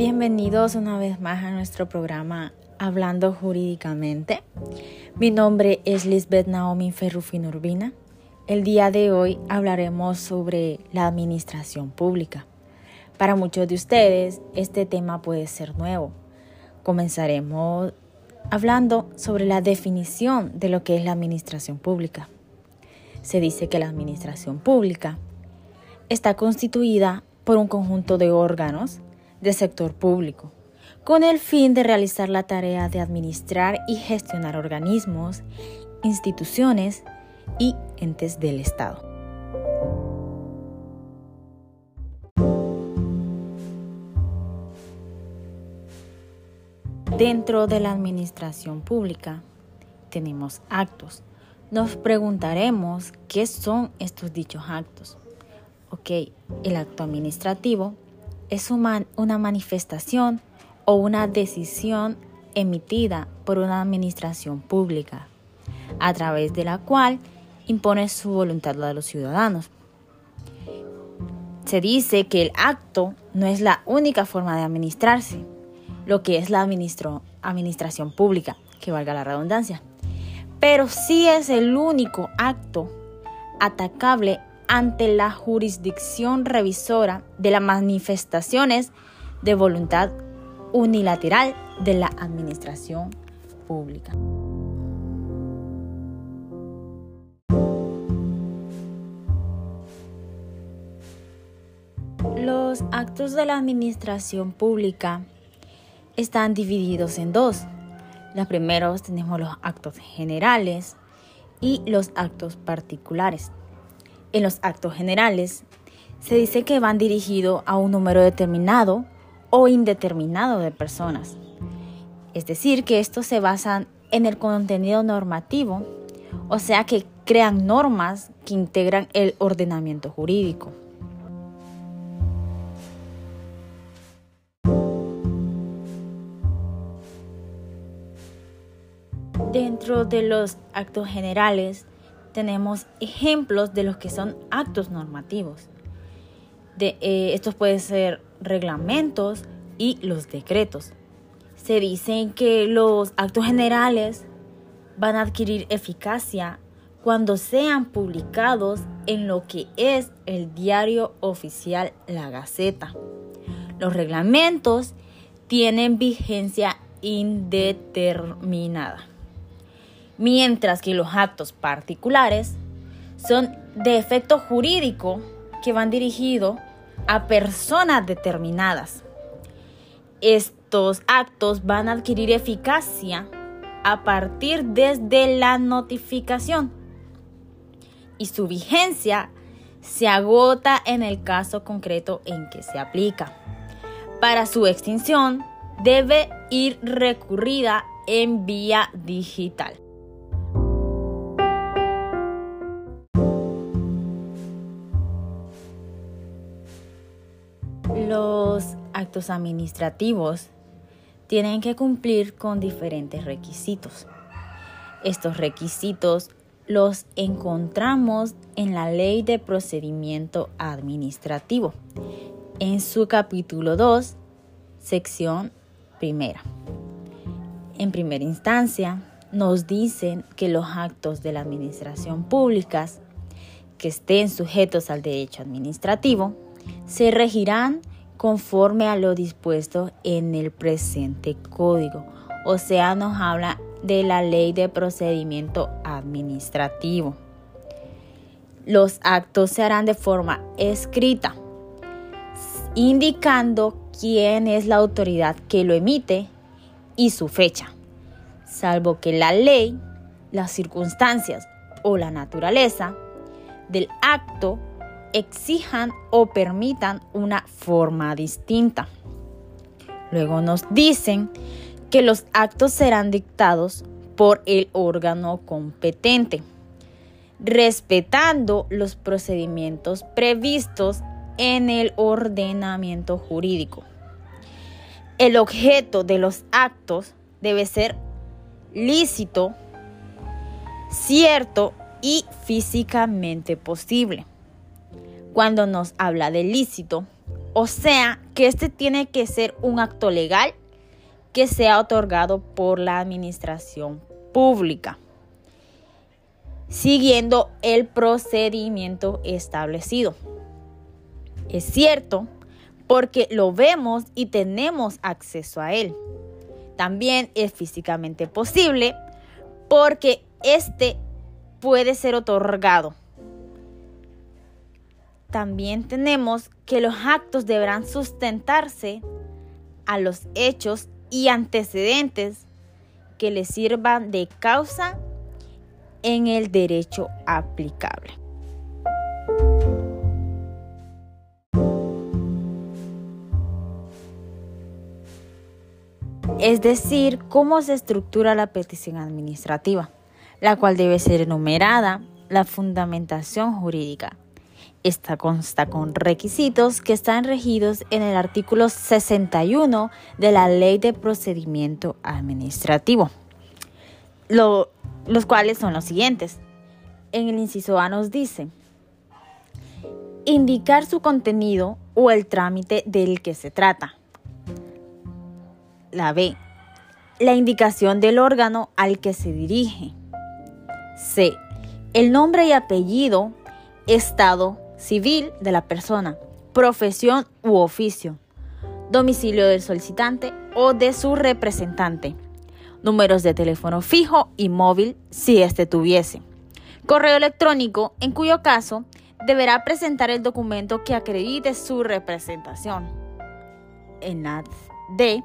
Bienvenidos una vez más a nuestro programa Hablando Jurídicamente. Mi nombre es Lisbeth Naomi Ferrufin Urbina. El día de hoy hablaremos sobre la administración pública. Para muchos de ustedes este tema puede ser nuevo. Comenzaremos hablando sobre la definición de lo que es la administración pública. Se dice que la administración pública está constituida por un conjunto de órganos de sector público, con el fin de realizar la tarea de administrar y gestionar organismos, instituciones y entes del Estado. Dentro de la administración pública tenemos actos. Nos preguntaremos qué son estos dichos actos. Ok, el acto administrativo es una manifestación o una decisión emitida por una administración pública, a través de la cual impone su voluntad a los ciudadanos. Se dice que el acto no es la única forma de administrarse, lo que es la administración pública, que valga la redundancia, pero sí es el único acto atacable ante la jurisdicción revisora de las manifestaciones de voluntad unilateral de la administración pública. Los actos de la administración pública están divididos en dos. Los primeros tenemos los actos generales y los actos particulares. En los actos generales se dice que van dirigidos a un número determinado o indeterminado de personas. Es decir, que estos se basan en el contenido normativo, o sea que crean normas que integran el ordenamiento jurídico. Dentro de los actos generales tenemos ejemplos de los que son actos normativos. Eh, estos pueden ser reglamentos y los decretos. Se dicen que los actos generales van a adquirir eficacia cuando sean publicados en lo que es el diario oficial La Gaceta. Los reglamentos tienen vigencia indeterminada mientras que los actos particulares son de efecto jurídico que van dirigidos a personas determinadas. Estos actos van a adquirir eficacia a partir desde la notificación y su vigencia se agota en el caso concreto en que se aplica. Para su extinción debe ir recurrida en vía digital. Actos administrativos tienen que cumplir con diferentes requisitos. Estos requisitos los encontramos en la Ley de Procedimiento Administrativo, en su capítulo 2, sección primera. En primera instancia, nos dicen que los actos de la administración pública que estén sujetos al derecho administrativo se regirán conforme a lo dispuesto en el presente código. O sea, nos habla de la ley de procedimiento administrativo. Los actos se harán de forma escrita, indicando quién es la autoridad que lo emite y su fecha, salvo que la ley, las circunstancias o la naturaleza del acto exijan o permitan una forma distinta. Luego nos dicen que los actos serán dictados por el órgano competente, respetando los procedimientos previstos en el ordenamiento jurídico. El objeto de los actos debe ser lícito, cierto y físicamente posible. Cuando nos habla de lícito, O sea, que este tiene que ser un acto legal que sea otorgado por la administración pública, siguiendo el procedimiento establecido. Es cierto, porque lo vemos y tenemos acceso a él. También es físicamente posible porque este puede ser otorgado. También tenemos que los actos deberán sustentarse a los hechos y antecedentes que le sirvan de causa en el derecho aplicable. Es decir, cómo se estructura la petición administrativa, la cual debe ser enumerada, la fundamentación jurídica, esta consta con requisitos que están regidos en el artículo 61 de la Ley de Procedimiento Administrativo, los cuales son los siguientes. En el inciso A nos dice, indicar su contenido o el trámite del que se trata. La B, la indicación del órgano al que se dirige. C, el nombre y apellido, estado, civil de la persona, profesión u oficio, domicilio del solicitante o de su representante, números de teléfono fijo y móvil si éste tuviese, correo electrónico en cuyo caso deberá presentar el documento que acredite su representación. En la D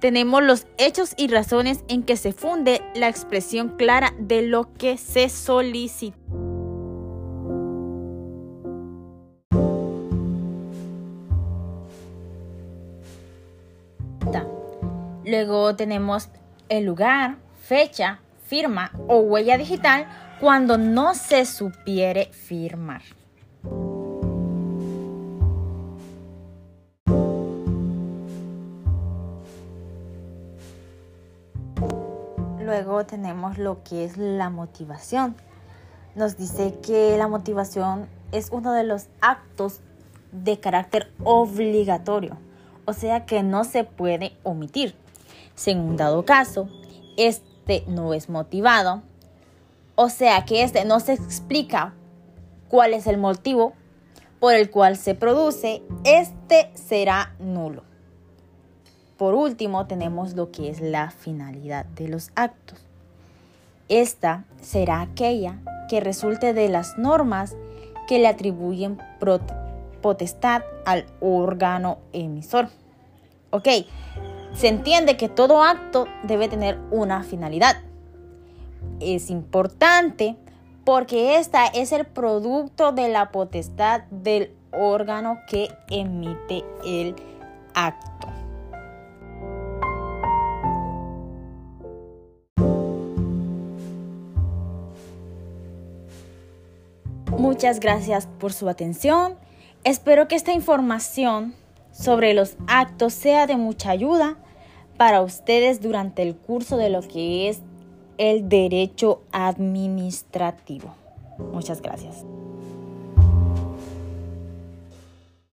tenemos los hechos y razones en que se funde la expresión clara de lo que se solicita. Luego tenemos el lugar, fecha, firma o huella digital cuando no se supiere firmar. Luego tenemos lo que es la motivación. Nos dice que la motivación es uno de los actos de carácter obligatorio, o sea que no se puede omitir. Si en un dado caso este no es motivado, o sea que este no se explica cuál es el motivo por el cual se produce, este será nulo. Por último, tenemos lo que es la finalidad de los actos. Esta será aquella que resulte de las normas que le atribuyen potestad al órgano emisor. Ok, se entiende que todo acto debe tener una finalidad. Es importante porque esta es el producto de la potestad del órgano que emite el acto. Muchas gracias por su atención. Espero que esta información sobre los actos sea de mucha ayuda para ustedes durante el curso de lo que es el derecho administrativo. Muchas gracias.